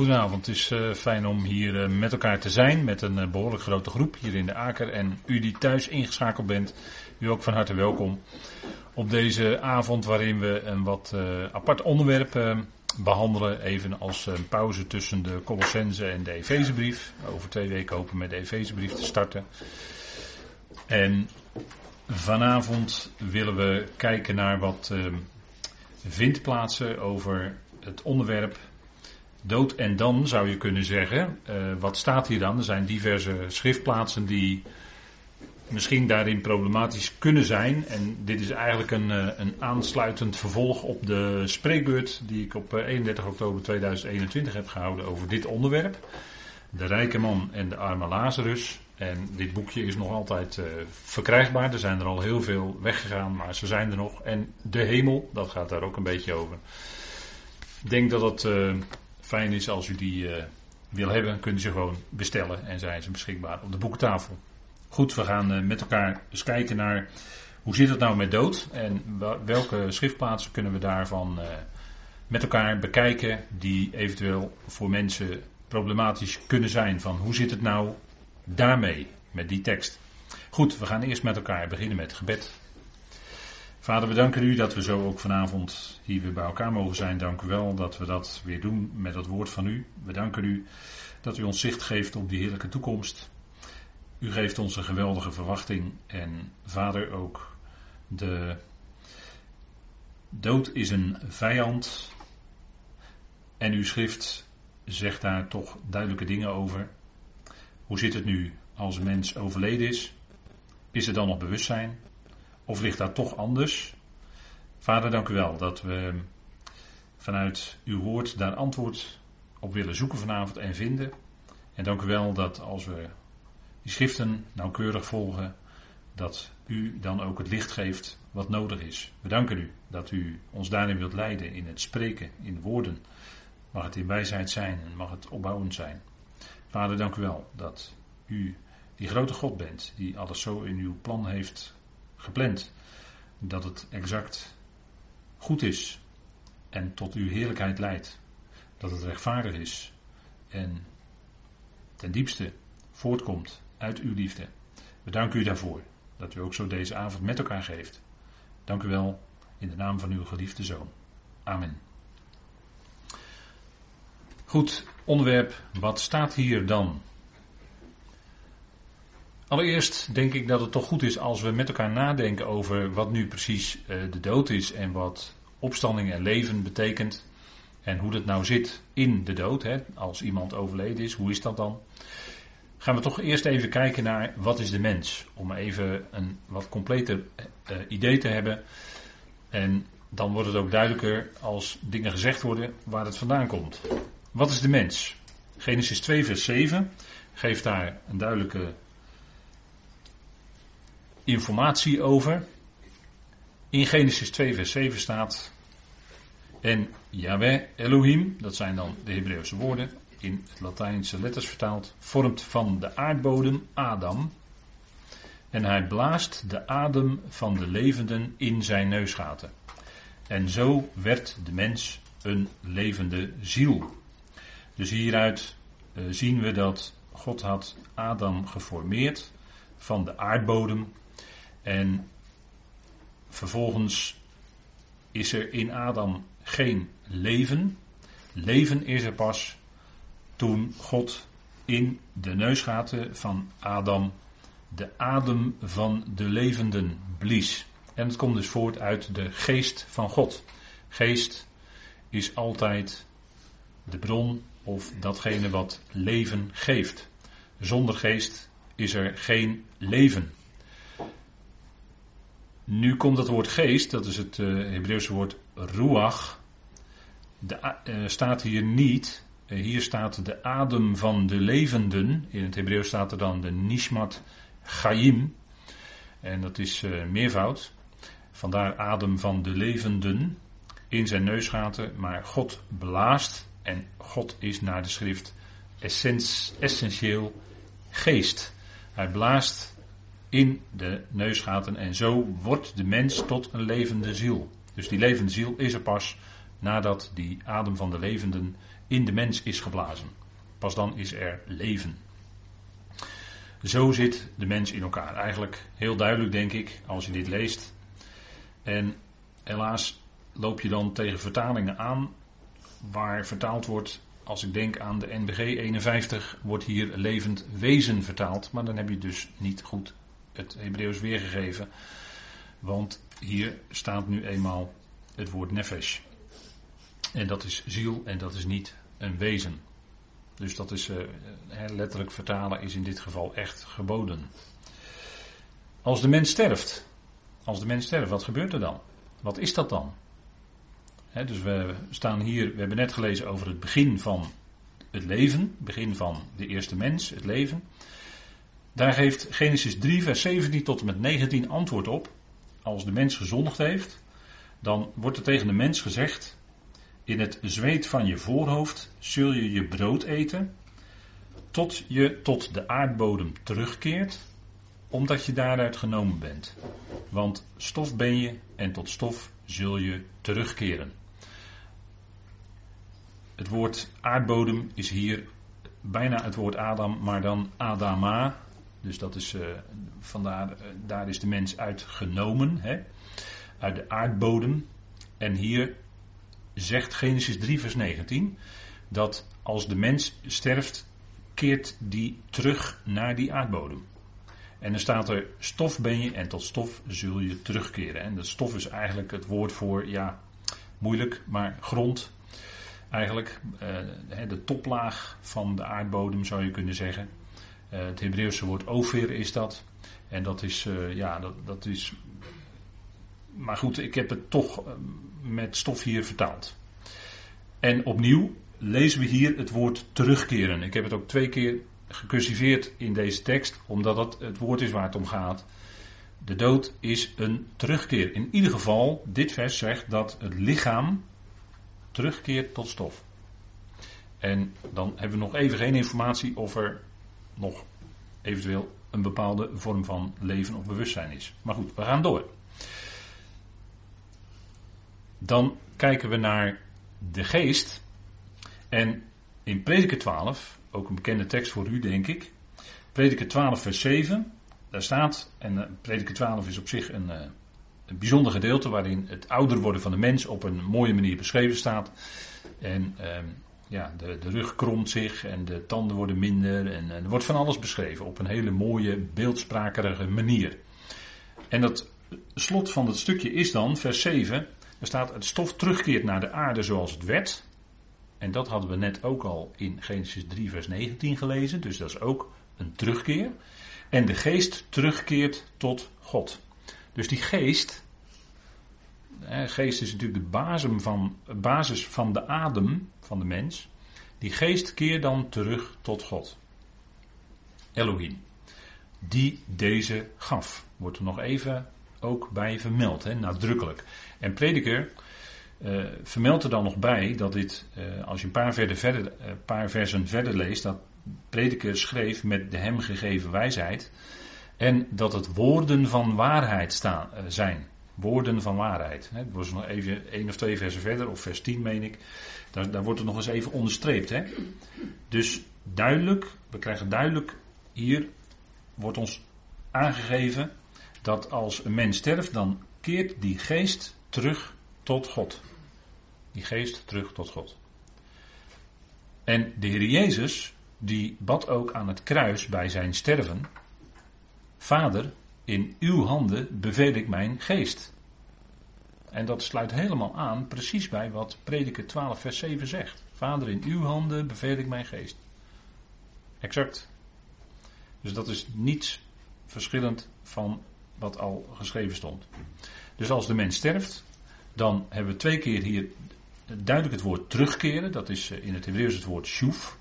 Goedenavond, het is uh, fijn om hier uh, met elkaar te zijn, met een uh, behoorlijk grote groep hier in de Aker. En u die thuis ingeschakeld bent, u ook van harte welkom op deze avond waarin we een wat apart onderwerp behandelen. Even als een pauze tussen de Colossense en de Efezebrief. Over twee weken hopen met de Efezebrief te starten. En vanavond willen we kijken naar wat vindplaatsen over het onderwerp dood en dan zou je kunnen zeggen. Uh, wat staat hier dan? Er zijn diverse schriftplaatsen die misschien daarin problematisch kunnen zijn. En dit is eigenlijk een, uh, een aansluitend vervolg op de spreekbeurt die ik op 31 eh, oktober 2021 heb gehouden over dit onderwerp. De rijke man en de arme Lazarus. En dit boekje is nog altijd verkrijgbaar. Er zijn er al heel veel weggegaan, maar ze zijn er nog. En de hemel, dat gaat daar ook een beetje over. Ik denk dat het fijn is als u die uh, wil hebben, kunt u ze gewoon bestellen en zijn ze beschikbaar op de boekentafel. Goed, we gaan uh, met elkaar eens kijken naar hoe zit het nou met dood en welke schriftplaatsen kunnen we daarvan uh, met elkaar bekijken die eventueel voor mensen problematisch kunnen zijn van hoe zit het nou daarmee met die tekst. Goed, we gaan eerst met elkaar beginnen met gebed. Vader, we danken u dat we zo ook vanavond hier weer bij elkaar mogen zijn. Dank u wel dat we dat weer doen met het woord van u. We danken u dat u ons zicht geeft op die heerlijke toekomst. U geeft ons een geweldige verwachting. En vader ook de dood is een vijand. En uw schrift zegt daar toch duidelijke dingen over. Hoe zit het nu als een mens overleden is? Is er dan nog bewustzijn? Of ligt dat toch anders? Vader, dank u wel dat we vanuit uw woord daar antwoord op willen zoeken vanavond en vinden. En dank u wel dat als we die schriften nauwkeurig volgen, dat u dan ook het licht geeft wat nodig is. We danken u dat u ons daarin wilt leiden in het spreken, in woorden. Mag het in wijsheid zijn en mag het opbouwend zijn. Vader, dank u wel dat u die grote God bent, die alles zo in uw plan heeft gepland. Dat het exact goed is en tot uw heerlijkheid leidt. Dat het rechtvaardig is en ten diepste voortkomt uit uw liefde. We danken u daarvoor dat u ook zo deze avond met elkaar geeft. Dank u wel in de naam van uw geliefde zoon. Amen. Goed, onderwerp, wat staat hier dan? Allereerst denk ik dat het toch goed is als we met elkaar nadenken over wat nu precies uh, de dood is en wat opstanding en leven betekent. En hoe dat nou zit in de dood, hè? als iemand overleden is, hoe is dat dan? Gaan we toch eerst even kijken naar wat is de mens, om even een wat completer uh, idee te hebben. En dan wordt het ook duidelijker als dingen gezegd worden waar het vandaan komt. Wat is de mens? Genesis 2 vers 7 geeft daar een duidelijke informatie over. In Genesis 2, vers 7 staat. En Yahweh Elohim, dat zijn dan de Hebreeuwse woorden, in het Latijnse letters vertaald, vormt van de aardbodem Adam. En hij blaast de adem van de levenden in zijn neusgaten. En zo werd de mens een levende ziel. Dus hieruit uh, zien we dat God had Adam geformeerd van de aardbodem en vervolgens is er in Adam geen leven. Leven is er pas toen God in de neusgaten van Adam de adem van de levenden blies. En het komt dus voort uit de geest van God. Geest is altijd de bron of datgene wat leven geeft. Zonder geest is er geen leven. Nu komt het woord geest, dat is het uh, Hebreeuwse woord ruach. De, uh, staat hier niet. Uh, hier staat de adem van de levenden. In het Hebreeuws staat er dan de nishmat chaim. En dat is meervoud. Vandaar adem van de levenden in zijn neusgaten. Maar God blaast. En God is naar de schrift essentieel geest. Hij blaast in de neusgaten en zo wordt de mens tot een levende ziel. Dus die levende ziel is er pas nadat die adem van de levenden in de mens is geblazen. Pas dan is er leven. Zo zit de mens in elkaar. Eigenlijk heel duidelijk, denk ik, als je dit leest. En helaas loop je dan tegen vertalingen aan waar vertaald wordt. Als ik denk aan de NBG 51, wordt hier levend wezen vertaald. Maar dan heb je dus niet goed het Hebreeuws weergegeven. Want hier staat nu eenmaal het woord nefesh. En dat is ziel en dat is niet een wezen. Dus dat is uh, letterlijk vertalen is in dit geval echt geboden. Als de mens sterft, als de mens sterft, wat gebeurt er dan? Wat is dat dan? dus we staan hier, we hebben net gelezen over het begin van het leven, begin van de eerste mens, het leven. Daar geeft Genesis 3, vers 17 tot en met 19 antwoord op. Als de mens gezondigd heeft, dan wordt er tegen de mens gezegd: In het zweet van je voorhoofd zul je je brood eten, tot je tot de aardbodem terugkeert, omdat je daaruit genomen bent. Want stof ben je en tot stof zul je terugkeren. Het woord aardbodem is hier bijna het woord Adam, maar dan Adama. Dus dat is, uh, vandaar, uh, daar is de mens uit genomen, hè? uit de aardbodem. En hier zegt Genesis 3, vers 19, dat als de mens sterft, keert die terug naar die aardbodem. En dan staat er, stof ben je en tot stof zul je terugkeren. En dat stof is eigenlijk het woord voor, ja, moeilijk, maar grond. Eigenlijk uh, de toplaag van de aardbodem zou je kunnen zeggen. Uh, het Hebreeuwse woord ofir is dat. En dat is, uh, ja, dat, dat is. Maar goed, ik heb het toch met stof hier vertaald. En opnieuw lezen we hier het woord terugkeren. Ik heb het ook twee keer gecursiveerd in deze tekst, omdat dat het woord is waar het om gaat. De dood is een terugkeer. In ieder geval, dit vers zegt dat het lichaam terugkeert tot stof. En dan hebben we nog even geen informatie of er nog eventueel een bepaalde vorm van leven of bewustzijn is. Maar goed, we gaan door. Dan kijken we naar de geest. En in Prediker 12, ook een bekende tekst voor u denk ik. Prediker 12 vers 7, daar staat, en uh, Prediker 12 is op zich een, uh, een bijzonder gedeelte waarin het ouder worden van de mens op een mooie manier beschreven staat. En uh, ja, de, de rug kromt zich en de tanden worden minder en, en er wordt van alles beschreven op een hele mooie beeldsprakerige manier. En dat slot van het stukje is dan, vers 7, er staat het stof terugkeert naar de aarde zoals het werd. En dat hadden we net ook al in Genesis 3, vers 19 gelezen. Dus dat is ook een terugkeer. En de geest terugkeert tot God. Dus die geest. Geest is natuurlijk de basis van, basis van de adem van de mens. Die geest keert dan terug tot God. Elohim. Die deze gaf. Wordt er nog even ook bij vermeld, hè, nadrukkelijk. En prediker uh, vermeldt er dan nog bij dat dit, uh, als je een paar, verder, verder, uh, paar versen verder leest, dat prediker schreef met de hem gegeven wijsheid. En dat het woorden van waarheid staan, zijn. Woorden van waarheid. Het was nog even één of twee versen verder, of vers 10 meen ik. Daar, daar wordt het nog eens even onderstreept. Hè? Dus duidelijk, we krijgen duidelijk hier, wordt ons aangegeven dat als een mens sterft, dan keert die geest terug tot God. Die geest terug tot God. En de Heer Jezus, die bad ook aan het kruis bij zijn sterven: Vader, in uw handen beveel ik mijn geest. En dat sluit helemaal aan precies bij wat Prediker 12, vers 7 zegt. Vader, in uw handen beveel ik mijn geest. Exact. Dus dat is niets verschillend van wat al geschreven stond. Dus als de mens sterft, dan hebben we twee keer hier duidelijk het woord terugkeren. Dat is eh, in het Hebreeuws het woord shuf.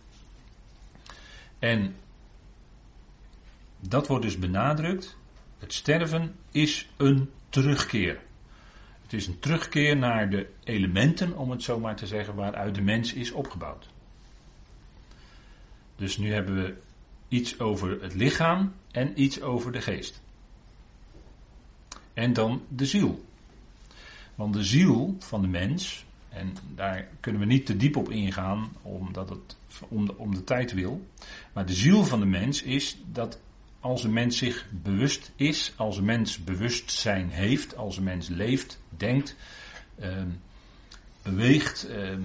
En dat wordt dus benadrukt. Het sterven is een terugkeer. Het is een terugkeer naar de elementen, om het zo maar te zeggen, waaruit de mens is opgebouwd. Dus nu hebben we iets over het lichaam en iets over de geest. En dan de ziel. Want de ziel van de mens, En daar kunnen we niet te diep op ingaan, omdat het om de, om de tijd wil. Maar de ziel van de mens is dat als een mens zich bewust is, als een mens bewustzijn heeft, als een mens leeft, denkt, uh, beweegt, uh,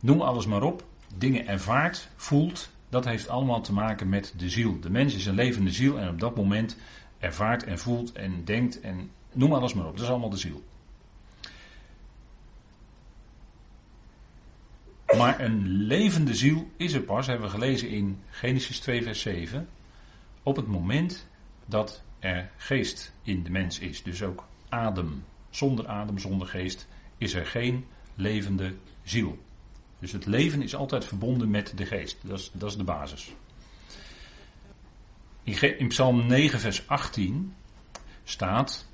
noem alles maar op, dingen ervaart, voelt, dat heeft allemaal te maken met de ziel. De mens is een levende ziel en op dat moment ervaart en voelt en denkt en noem alles maar op. Dat is allemaal de ziel. Maar een levende ziel is er pas, hebben we gelezen in Genesis 2, vers 7, op het moment dat er geest in de mens is. Dus ook adem. Zonder adem, zonder geest is er geen levende ziel. Dus het leven is altijd verbonden met de geest. Dat is, dat is de basis. In, Psalm 9, vers 18 staat: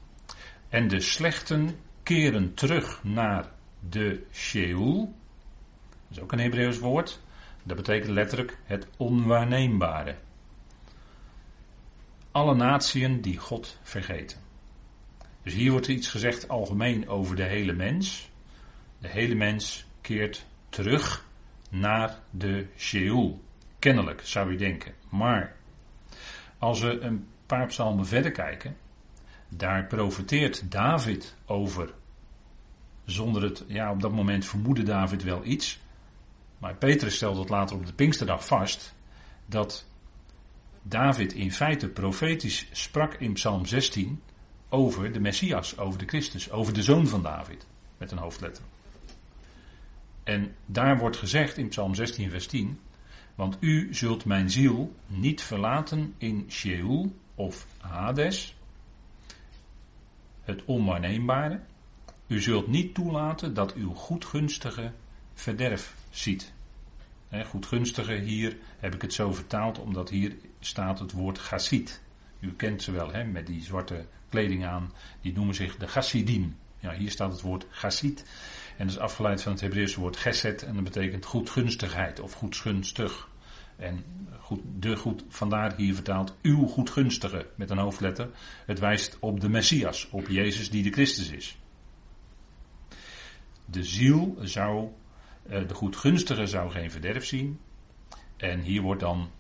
En de slechten keren terug naar de Sheol. Dat is ook een Hebreeuws woord. Dat betekent letterlijk het onwaarneembare. Alle natieën die God vergeten. Dus hier wordt iets gezegd algemeen over de hele mens. De hele mens keert terug naar de Sheol. Kennelijk, zou je denken. Maar als we een paar psalmen verder kijken, daar profeteert David over. Zonder het, ja, op dat moment vermoedde David wel iets. Maar Petrus stelt dat later op de Pinksterdag vast. Dat David in feite profetisch sprak in Psalm 16 over de Messias, over de Christus, over de zoon van David. Met een hoofdletter. En daar wordt gezegd in Psalm 16, vers 10. Want u zult mijn ziel niet verlaten in Sheol of Hades, het onwaarneembare. U zult niet toelaten dat uw goedgunstige verderf ziet. goedgunstige, hier heb ik het zo vertaald, omdat hier staat het woord Gassit. U kent ze wel, hè, met die zwarte kleding aan. Die noemen zich de Gassidim. Ja, hier staat het woord Gassit. En dat is afgeleid van het Hebreeuwse woord geset. En dat betekent goedgunstigheid of goedgunstig. En goed, de goed, vandaar hier vertaald uw goedgunstige met een hoofdletter. Het wijst op de Messias, op Jezus die de Christus is. De ziel zou, eh, de goedgunstige zou geen verderf zien. En hier wordt dan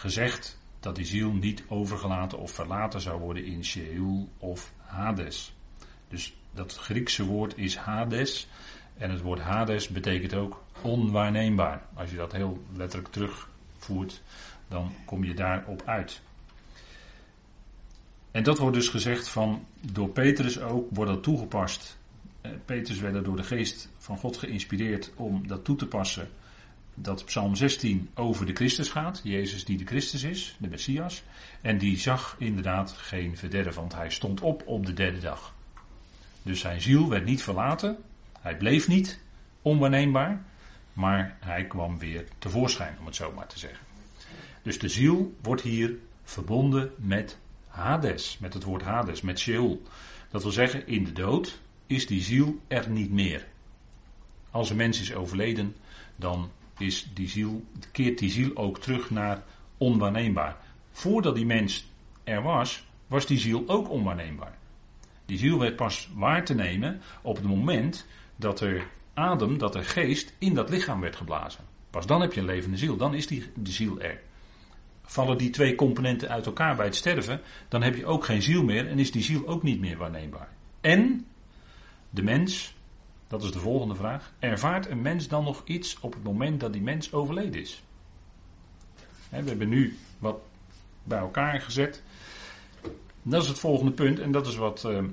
gezegd dat die ziel niet overgelaten of verlaten zou worden in Sheol of Hades. Dus dat Griekse woord is Hades. En het woord Hades betekent ook onwaarneembaar. Als je dat heel letterlijk terugvoert, dan kom je daarop uit. En dat wordt dus gezegd van, door Petrus ook, wordt dat toegepast. Eh, Petrus werd door de geest van God geïnspireerd om dat toe te passen. Dat Psalm 16 over de Christus gaat. Jezus die de Christus is, de Messias. En die zag inderdaad geen verderf, want hij stond op op de derde dag. Dus zijn ziel werd niet verlaten. Hij bleef niet onwaarneembaar. Maar hij kwam weer tevoorschijn, om het zo maar te zeggen. Dus de ziel wordt hier verbonden met Hades, met het woord Hades, met Sheol. Dat wil zeggen, in de dood is die ziel er niet meer. Als een mens is overleden, dan is die ziel, keert die ziel ook terug naar onwaarneembaar. Voordat die mens er was, was die ziel ook onwaarneembaar. Die ziel werd pas waar te nemen op het moment dat er adem, dat er geest in dat lichaam werd geblazen. Pas dan heb je een levende ziel, dan is die de ziel er. Vallen die twee componenten uit elkaar bij het sterven, dan heb je ook geen ziel meer en is die ziel ook niet meer waarneembaar. En de mens, dat is de volgende vraag, ervaart een mens dan nog iets op het moment dat die mens overleden is? We hebben nu wat bij elkaar gezet. Dat is het volgende punt en dat is wat, ehm,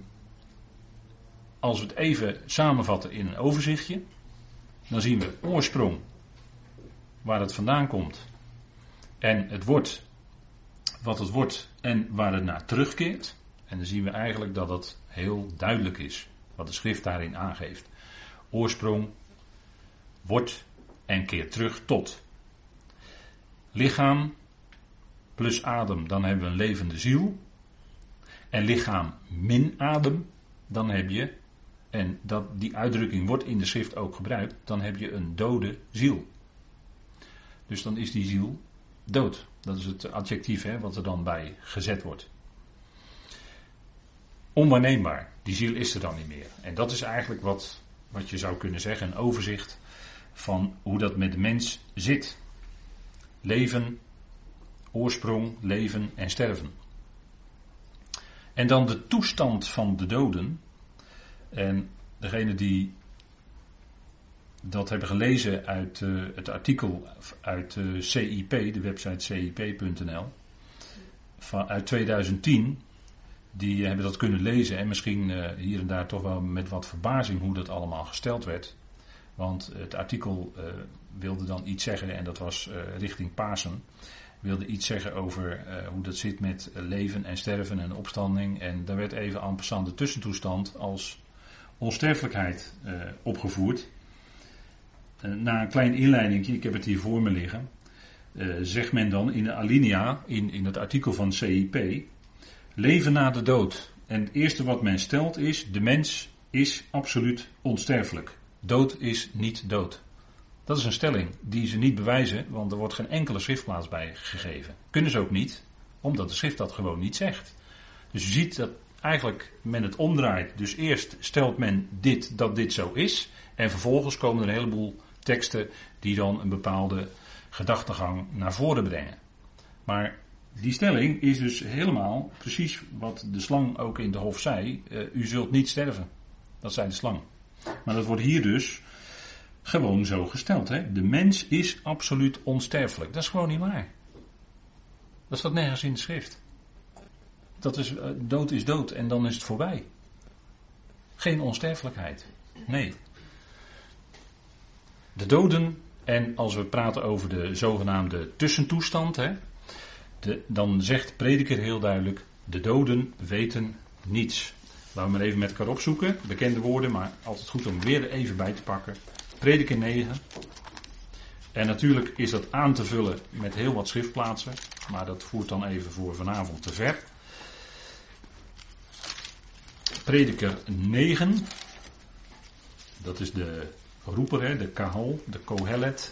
als we het even samenvatten in een overzichtje, dan zien we oorsprong, waar het vandaan komt, en het wordt, wat het wordt en waar het naar terugkeert. En dan zien we eigenlijk dat het heel duidelijk is, wat de schrift daarin aangeeft. Oorsprong, wordt en keert terug tot. Lichaam plus adem, dan hebben we een levende ziel en lichaam min adem, dan heb je, en dat, die uitdrukking wordt in de schrift ook gebruikt, dan heb je een dode ziel. Dus dan is die ziel dood. Dat is het adjectief hè, wat er dan bij gezet wordt. Onwaarneembaar. Die ziel is er dan niet meer. En dat is eigenlijk wat wat je zou kunnen zeggen, een overzicht van hoe dat met de mens zit. Leven, oorsprong, leven en sterven. En dan de toestand van de doden. En degene die dat hebben gelezen uit uh, het artikel uit uh, CIP, de website cip.nl, uit 2010, die hebben dat kunnen lezen en misschien uh, hier en daar toch wel met wat verbazing hoe dat allemaal gesteld werd. Want het artikel wilde dan iets zeggen, en dat was richting Pasen, wilde iets zeggen over hoe dat zit met leven en sterven en opstanding. En daar werd even aan de tussentoestand als onsterfelijkheid opgevoerd. Eh, na een klein inleiding, ik heb het hier voor me liggen, zegt men dan in de alinea, in, in het artikel van CIP, leven na de dood. En het eerste wat men stelt is, de mens is absoluut onsterfelijk. Dood is niet dood. Dat is een stelling die ze niet bewijzen, want er wordt geen enkele schriftplaats bij gegeven. Kunnen ze ook niet, omdat de schrift dat gewoon niet zegt. Dus je ziet dat eigenlijk men het omdraait. Dus eerst stelt men dit, dat dit zo is. En vervolgens komen er een heleboel teksten die dan een bepaalde gedachtegang naar voren brengen. Maar die stelling is dus helemaal precies wat de slang ook in de hof zei. Uh, u zult niet sterven. Dat zei de slang. Maar dat wordt hier dus gewoon zo gesteld. Hè? De mens is absoluut onsterfelijk. Dat is gewoon niet waar. Dat staat nergens in de schrift. Dat is, uh, dood is dood en dan is het voorbij. Geen onsterfelijkheid. Nee. De doden, en als we praten over de zogenaamde tussentoestand, hè, dan zegt prediker heel duidelijk: de doden weten niets. Laten we maar even met elkaar opzoeken. Bekende woorden, maar altijd goed om weer even bij te pakken. Prediker 9. En natuurlijk is dat aan te vullen met heel wat schriftplaatsen, maar dat voert dan even voor vanavond te ver. Prediker 9. Dat is de roeper, hè, de kahal, de kohelet,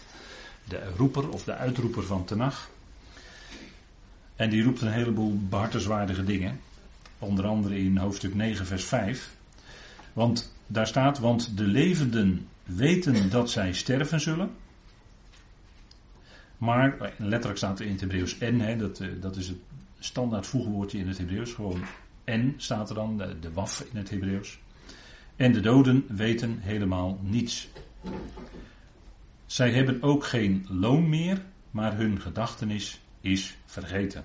de roeper of de uitroeper van Tenach. En die roept een heleboel behartenswaardige dingen. Onder andere in hoofdstuk 9, vers 5. Want daar staat, want de levenden weten dat zij sterven zullen. Maar, letterlijk staat er in het Hebreeuws en, hè, dat, eh, dat is het standaard voegwoordje in het Hebreeuws. Gewoon en staat er dan, de, de waf in het Hebreeuws. En de doden weten helemaal niets. Zij hebben ook geen loon meer, maar hun gedachtenis is vergeten.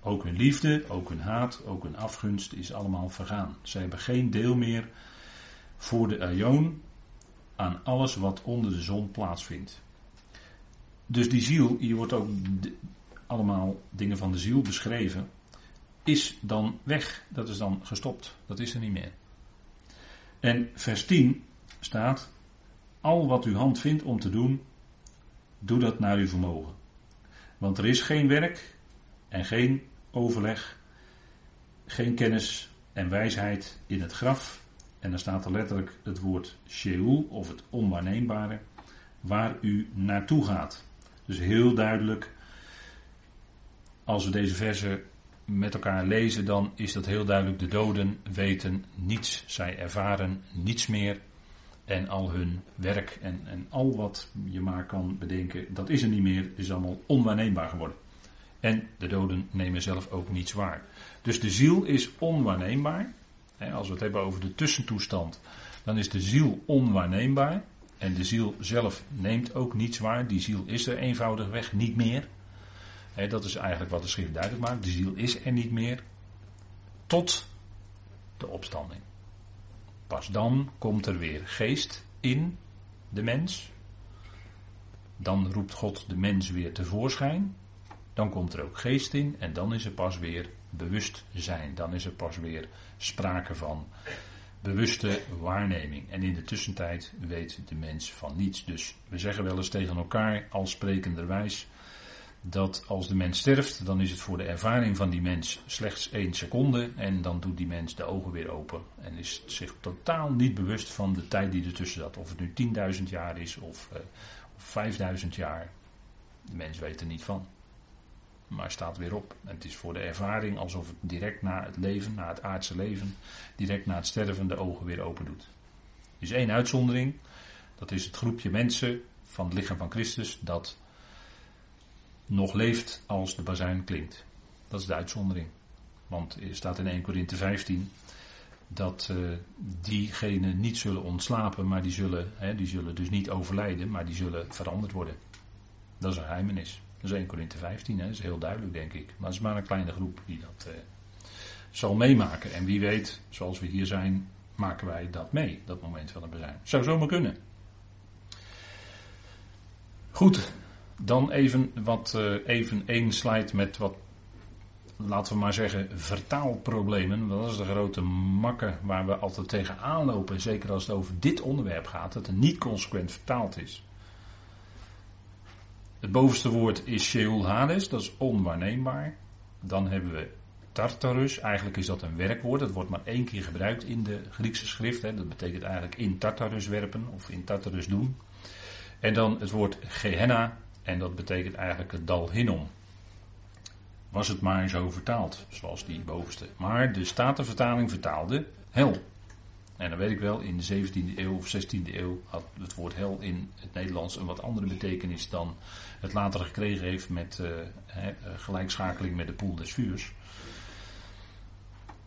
Ook hun liefde, ook hun haat, ook hun afgunst is allemaal vergaan. Zij hebben geen deel meer voor de aion aan alles wat onder de zon plaatsvindt. Dus die ziel, hier wordt ook allemaal dingen van de ziel beschreven, is dan weg. Dat is dan gestopt. Dat is er niet meer. En vers 10 staat: Al wat uw hand vindt om te doen, doe dat naar uw vermogen. Want er is geen werk en geen overleg, geen kennis en wijsheid in het graf. En dan staat er letterlijk het woord Sheol of het onwaarneembare, waar u naartoe gaat. Dus heel duidelijk, als we deze verse met elkaar lezen, dan is dat heel duidelijk: de doden weten niets. Zij ervaren niets meer. En al hun werk en, en al wat je maar kan bedenken, dat is er niet meer, is allemaal onwaarneembaar geworden. En de doden nemen zelf ook niets waar. Dus de ziel is onwaarneembaar. Als we het hebben over de tussentoestand, dan is de ziel onwaarneembaar. En de ziel zelf neemt ook niets waar. Die ziel is er eenvoudigweg niet meer dat is eigenlijk wat de schrift duidelijk maakt. De ziel is er niet meer tot de opstanding. Pas dan komt er weer geest in de mens. Dan roept God de mens weer tevoorschijn. Dan komt er ook geest in en dan is er pas weer bewustzijn. Dan is er pas weer sprake van bewuste waarneming. En in de tussentijd weet de mens van niets. Dus we zeggen wel eens tegen elkaar als sprekenderwijs dat als de mens sterft, dan is het voor de ervaring van die mens slechts één seconde en dan doet die mens de ogen weer open en is zich totaal niet bewust van de tijd die ertussen zat. Of het nu 10.000 jaar is of, uh, of 5.000 jaar, de mens weet er niet van. Maar staat weer op. En het is voor de ervaring alsof het direct na het leven, na het aardse leven, direct na het sterven de ogen weer open doet. is één uitzondering. Dat is het groepje mensen van het lichaam van Christus dat nog leeft als de bazuin klinkt. Dat is de uitzondering. Want er staat in 1 Korinthe 15 dat uh, diegenen niet zullen ontslapen, maar die zullen, hè, die zullen dus niet overlijden, maar die zullen veranderd worden. Dat is een geheimenis. Dat is 1 Korinthe 15, hè, dat is heel duidelijk denk ik. Maar het is maar een kleine groep die dat uh, zal meemaken. En wie weet, zoals we hier zijn, maken wij dat mee, dat moment van het bezuin. Zou zomaar kunnen. Goed, dan even, wat, uh, even één slide met wat, laten we maar zeggen, vertaalproblemen. Dat is de grote makke waar we altijd tegenaan lopen. Zeker als het over dit onderwerp gaat, dat het niet consequent vertaald is. Het bovenste woord is Sheol Hades, dat is onwaarneembaar. Dan hebben we Tartarus, eigenlijk is dat een werkwoord, dat wordt maar één keer gebruikt in de Griekse schrift. Dat betekent eigenlijk in Tartarus werpen of in Tartarus doen. En dan het woord Gehenna, en dat betekent eigenlijk het dal Hinnom. Was het maar zo vertaald, zoals die bovenste. Maar de Statenvertaling vertaalde hel. En dan weet ik wel, in de 17e eeuw of 16e eeuw had het woord hel in het Nederlands een wat andere betekenis dan het later gekregen heeft met uh, gelijkschakeling met de poel des vuurs.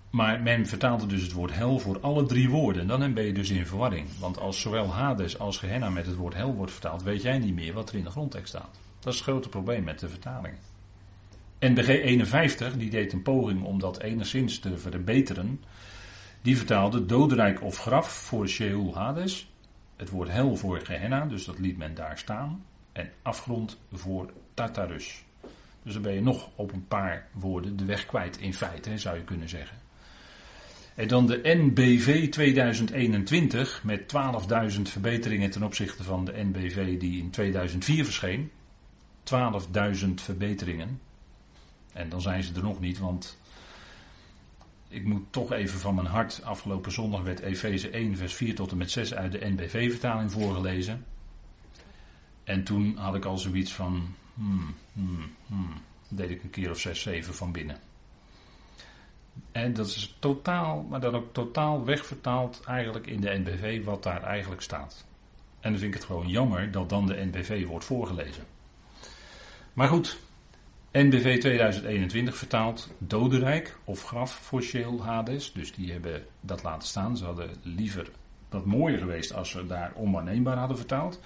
Maar men vertaalde dus het woord hel voor alle drie woorden. Dan ben je dus in verwarring. Want als zowel Hades als Gehenna met het woord hel wordt vertaald, weet jij niet meer wat er in de grondtekst staat. Dat is het grote probleem met de vertaling. NBG 51, die deed een poging om dat enigszins te verbeteren. Die vertaalde dodenrijk of graf voor Sheol Hades. Het woord hel voor Gehenna, dus dat liet men daar staan. En afgrond voor Tartarus. Dus dan ben je nog op een paar woorden de weg kwijt in feite, zou je kunnen zeggen. En dan de NBV 2021 met 12.000 verbeteringen ten opzichte van de NBV die in 2004 verscheen. 12.000 verbeteringen. En dan zijn ze er nog niet, want ik moet toch even van mijn hart. Afgelopen zondag werd Efeze 1, vers 4 tot en met 6 uit de NBV-vertaling voorgelezen. En toen had ik al zoiets van. Hmm, hmm, hmm, deed ik een keer of 6, 7 van binnen. En dat is totaal, maar dan ook totaal wegvertaald eigenlijk in de NBV wat daar eigenlijk staat. En dan vind ik het gewoon jammer dat dan de NBV wordt voorgelezen. Maar goed, NBV 2021 vertaalt dodenrijk of graf voor Sheol Hades. Dus die hebben dat laten staan. Ze hadden liever wat mooier geweest als ze daar onwaarneembaar hadden vertaald.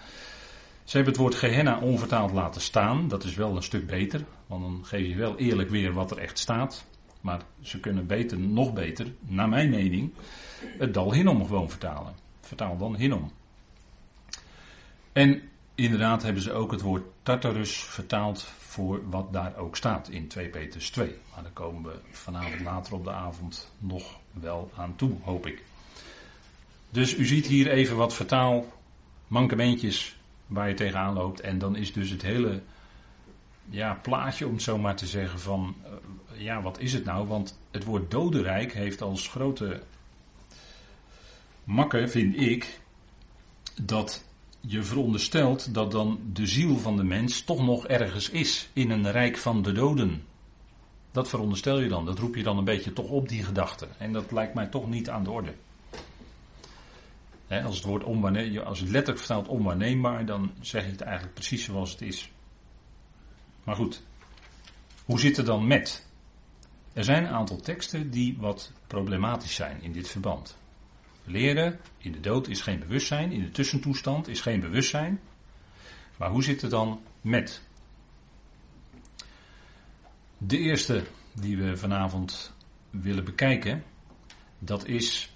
Ze hebben het woord Gehenna onvertaald laten staan. Dat is wel een stuk beter. Want dan geef je wel eerlijk weer wat er echt staat. Maar ze kunnen beter, nog beter, naar mijn mening, het dal Hinnom gewoon vertalen. Vertaal dan Hinnom. En inderdaad hebben ze ook het woord Tartarus vertaald voor wat daar ook staat in 2 Petrus 2. Maar daar komen we vanavond later op de avond nog wel aan toe, hoop ik. Dus u ziet hier even wat vertaalmankementjes waar je tegenaan loopt. En dan is dus het hele ja, plaatje, om zo maar te zeggen, van uh, ja, wat is het nou? Want het woord dodenrijk heeft als grote makker, vind ik, dat je veronderstelt dat dan de ziel van de mens toch nog ergens is in een rijk van de doden. Dat veronderstel je dan, dat roep je dan een beetje toch op die gedachte. En dat lijkt mij toch niet aan de orde. als het woord onwaarneembaar, als het letterlijk vertaalt onwaarneembaar, dan zeg je het eigenlijk precies zoals het is. Maar goed, hoe zit het dan met? Er zijn een aantal teksten die wat problematisch zijn in dit verband. Leren, in de dood is geen bewustzijn, in de tussentoestand is geen bewustzijn. Maar hoe zit het dan met? De eerste die we vanavond willen bekijken, dat is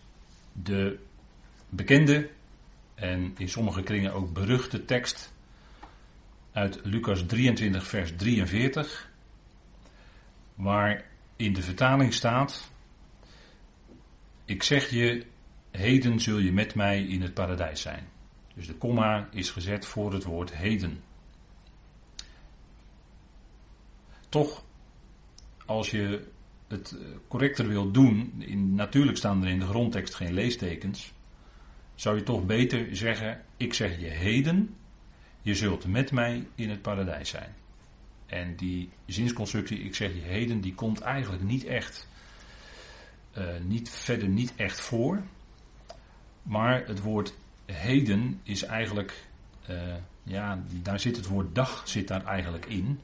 de bekende en in sommige kringen ook beruchte tekst uit Lucas 23, vers 43, waar in de vertaling staat: Ik zeg je, heden zul je met mij in het paradijs zijn. Dus de komma is gezet voor het woord heden. Toch, als je het correcter wilt doen, in, natuurlijk staan er in de grondtekst geen leestekens, zou je toch beter zeggen: Ik zeg je heden, je zult met mij in het paradijs zijn. En die zinsconstructie, ik zeg je heden, die komt eigenlijk niet echt, uh, niet, verder niet echt voor. Maar het woord heden is eigenlijk, uh, ja, daar zit het woord dag zit daar eigenlijk in.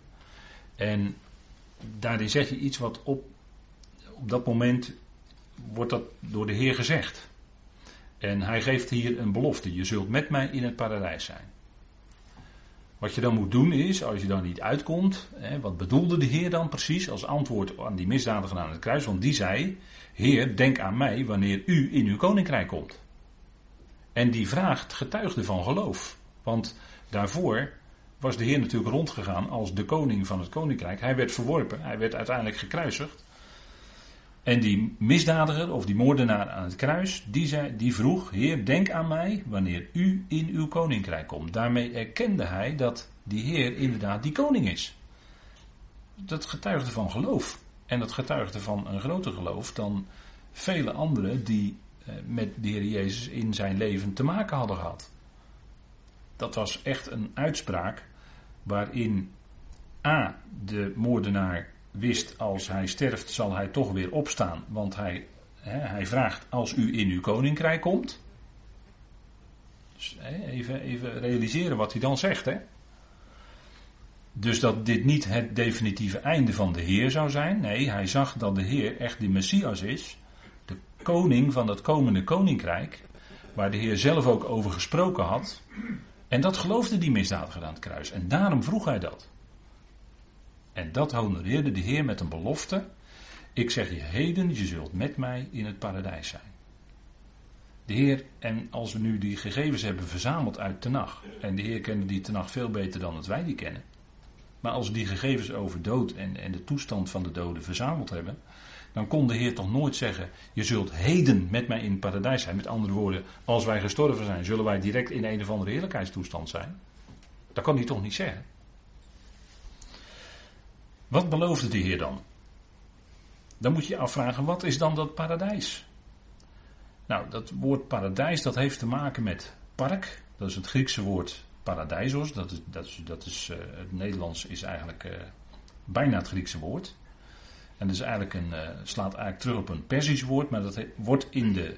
En daarin zeg je iets wat op, op dat moment wordt dat door de Heer gezegd. En hij geeft hier een belofte. Je zult met mij in het paradijs zijn. Wat je dan moet doen is, als je dan niet uitkomt, hè, wat bedoelde de Heer dan precies als antwoord aan die misdadiger aan het kruis? Want die zei, Heer, denk aan mij wanneer u in uw koninkrijk komt. En die vraagt getuigde van geloof. Want daarvoor was de Heer natuurlijk rondgegaan als de koning van het koninkrijk. Hij werd verworpen, hij werd uiteindelijk gekruisigd. En die misdadiger of die moordenaar aan het kruis, die, zei, die vroeg: Heer, denk aan mij wanneer u in uw koninkrijk komt. Daarmee erkende hij dat die Heer inderdaad die koning is. Dat getuigde van geloof. En dat getuigde van een groter geloof dan vele anderen die eh, met de Heer Jezus in zijn leven te maken hadden gehad. Dat was echt een uitspraak waarin A. de moordenaar wist als hij sterft zal hij toch weer opstaan. Want hij, hè, hij vraagt als u in uw koninkrijk komt. Dus, even, even realiseren wat hij dan zegt. Hè. Dus dat dit niet het definitieve einde van de Heer zou zijn. Nee, hij zag dat de Heer echt de Messias is. De koning van dat komende koninkrijk. Waar de Heer zelf ook over gesproken had. En dat geloofde die misdadiger aan het kruis. En daarom vroeg hij dat. En dat honoreerde de Heer met een belofte. Ik zeg je heden, je zult met mij in het paradijs zijn. De Heer, en als we nu die gegevens hebben verzameld uit Tenach, en de Heer kende die Tenach veel beter dan dat wij die kennen. Maar als we die gegevens over dood en, en de toestand van de doden verzameld hebben, dan kon de Heer toch nooit zeggen: Je zult heden met mij in het paradijs zijn. Met andere woorden, als wij gestorven zijn, zullen wij direct in een of andere heerlijkheidstoestand zijn. Dat kan hij toch niet zeggen. Wat beloofde de Heer dan? Dan moet je je afvragen, wat is dan dat paradijs? Nou, dat woord paradijs, dat heeft te maken met park. Dat is het Griekse woord paradijsos. Dat is, dat is, dat is uh, het Nederlands is eigenlijk uh, bijna het Griekse woord. En dat is eigenlijk een, uh, slaat eigenlijk terug op een Persisch woord, maar dat wordt in de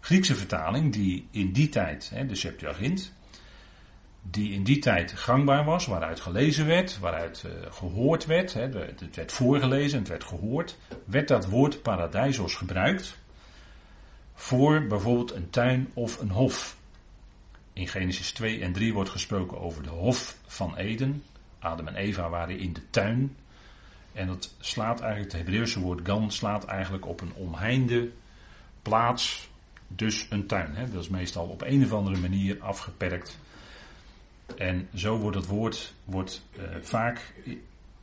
Griekse vertaling, die in die tijd, hè, de Septuagint, die in die tijd gangbaar was, waaruit gelezen werd, waaruit uh, gehoord werd, hè, het werd voorgelezen, het werd gehoord, werd dat woord paradijsos gebruikt voor bijvoorbeeld een tuin of een hof. In Genesis 2 en 3 wordt gesproken over de hof van Eden. Adam en Eva waren in de tuin. En dat slaat eigenlijk, het Hebreeuwse woord gan slaat eigenlijk op een omheinde plaats, dus een tuin. Hè. Dat is meestal op een of andere manier afgeperkt en zo wordt het woord wordt, uh, vaak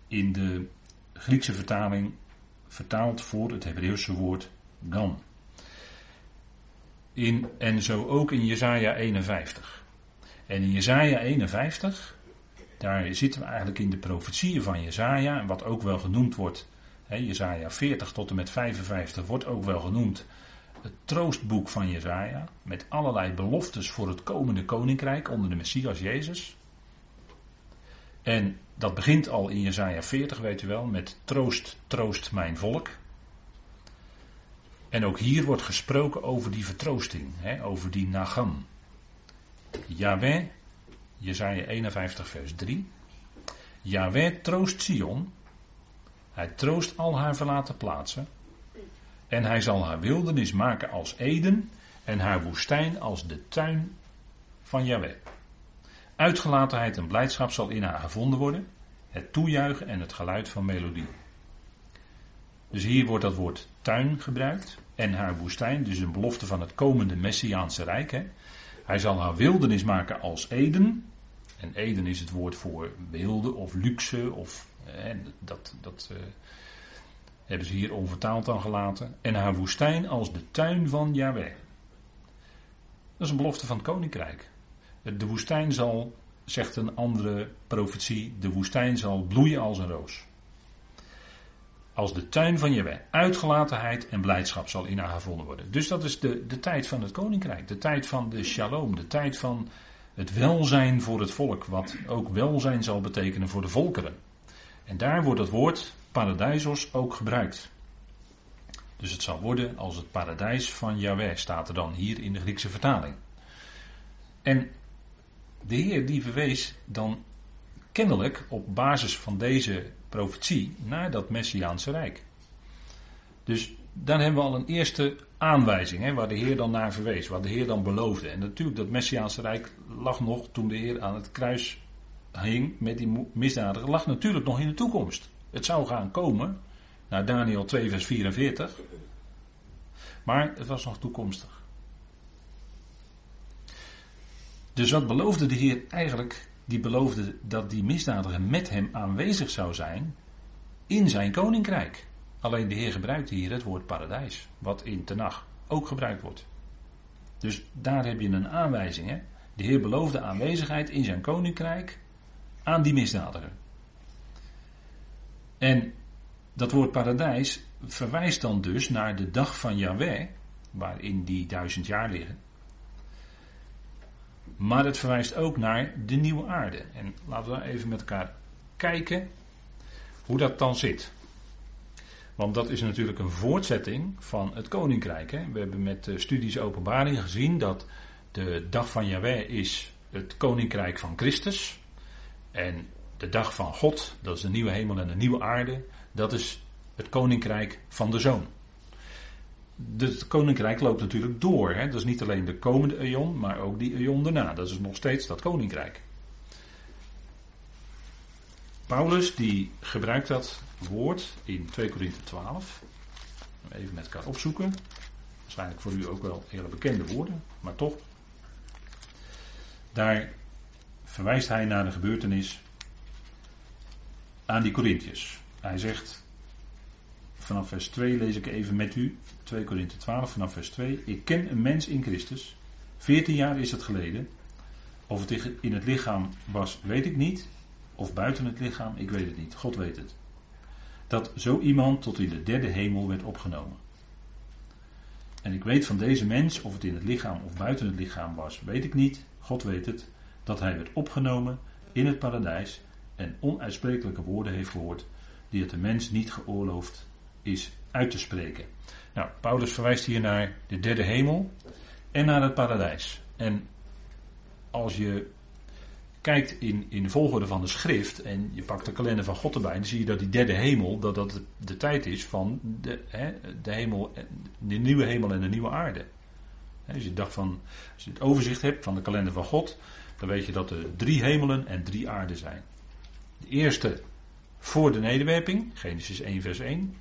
in de Griekse vertaling vertaald voor het Hebreeuwse woord dan. In, en zo ook in Jesaja 51. En in Jesaja 51, daar zitten we eigenlijk in de profetieën van Jesaja, wat ook wel genoemd wordt, hè, Jesaja 40 tot en met 55 wordt ook wel genoemd het troostboek van Jezaja. Met allerlei beloftes voor het komende koninkrijk onder de Messias Jezus. En dat begint al in Jezaja 40, weet u wel, met troost, troost mijn volk. En ook hier wordt gesproken over die vertroosting, hè, over die nagam. Yahweh, Jezaja 51 vers 3. Yahweh troost Sion. Hij troost al haar verlaten plaatsen. En hij zal haar wildernis maken als Eden en haar woestijn als de tuin van Yahweh. Uitgelatenheid en blijdschap zal in haar gevonden worden, het toejuichen en het geluid van melodie. Dus hier wordt dat woord tuin gebruikt en haar woestijn, dus een belofte van het komende Messiaanse Rijk. Hè. Hij zal haar wildernis maken als Eden. En Eden is het woord voor wilde of luxe of hè, dat, dat, uh, hebben ze hier onvertaald dan gelaten. En haar woestijn als de tuin van Yahweh. Dat is een belofte van het koninkrijk. De woestijn zal, zegt een andere profetie, de woestijn zal bloeien als een roos. Als de tuin van Yahweh. Uitgelatenheid en blijdschap zal in haar gevonden worden. Dus dat is de, de tijd van het koninkrijk. De tijd van de shalom. De tijd van het welzijn voor het volk. Wat ook welzijn zal betekenen voor de volkeren. En daar wordt het woord paradijsos ook gebruikt. Dus het zal worden als het paradijs van Yahweh, staat er dan hier in de Griekse vertaling. En de Heer die verwees dan kennelijk op basis van deze profetie naar dat Messiaanse Rijk. Dus dan hebben we al een eerste aanwijzing hè, waar de Heer dan naar verwees, waar de Heer dan beloofde. En natuurlijk, dat Messiaanse Rijk lag nog toen de Heer aan het kruis hing met die misdadiger, lag natuurlijk nog in de toekomst. Het zou gaan komen, naar Daniel 2, vers 44. Maar het was nog toekomstig. Dus wat beloofde de Heer eigenlijk? Die beloofde dat die misdadiger met hem aanwezig zou zijn in zijn koninkrijk. Alleen de Heer gebruikte hier het woord paradijs, wat in Tenach ook gebruikt wordt. Dus daar heb je een aanwijzing. Hè? De Heer beloofde aanwezigheid in zijn koninkrijk aan die misdadiger. En dat woord paradijs verwijst dan dus naar de dag van Yahweh, waarin die duizend jaar liggen. Maar het verwijst ook naar de nieuwe aarde. En laten we even met elkaar kijken hoe dat dan zit. Want dat is natuurlijk een voortzetting van het koninkrijk. Hè? We hebben met studies openbaring gezien dat de dag van Yahweh is het koninkrijk van Christus. En de dag van God, dat is de nieuwe hemel en de nieuwe aarde, dat is het koninkrijk van de zoon. Het koninkrijk loopt natuurlijk door. Hè? Dat is niet alleen de komende eon, maar ook die eon daarna. Dat is nog steeds dat koninkrijk. Paulus die gebruikt dat woord in 2 Korinthe 12. Even met elkaar opzoeken. Waarschijnlijk voor u ook wel hele bekende woorden, maar toch. Daar verwijst hij naar de gebeurtenis aan die Corinthiërs. Hij zegt, vanaf vers 2 lees ik even met u, 2 Korinthe 12 vanaf vers 2. Ik ken een mens in Christus, 14 jaar is het geleden. Of het in het lichaam was, weet ik niet. Of buiten het lichaam, ik weet het niet. God weet het. Dat zo iemand tot in de derde hemel werd opgenomen. En ik weet van deze mens, of het in het lichaam of buiten het lichaam was, weet ik niet. God weet het. Dat hij werd opgenomen in het paradijs en onuitsprekelijke woorden heeft gehoord die het de mens niet geoorloofd is uit te spreken. Nou, Paulus verwijst hier naar de derde hemel en naar het paradijs. En als je kijkt in, in de volgorde van de schrift en je pakt de kalender van God erbij, dan zie je dat die derde hemel, dat dat de, tijd is van de, hè, de, hemel, de nieuwe hemel en de nieuwe aarde. Als je, dacht van, als je het overzicht hebt van de kalender van God, dan weet je dat er drie hemelen en drie aarden zijn. De eerste voor de nederwerping, Genesis 1 vers 1.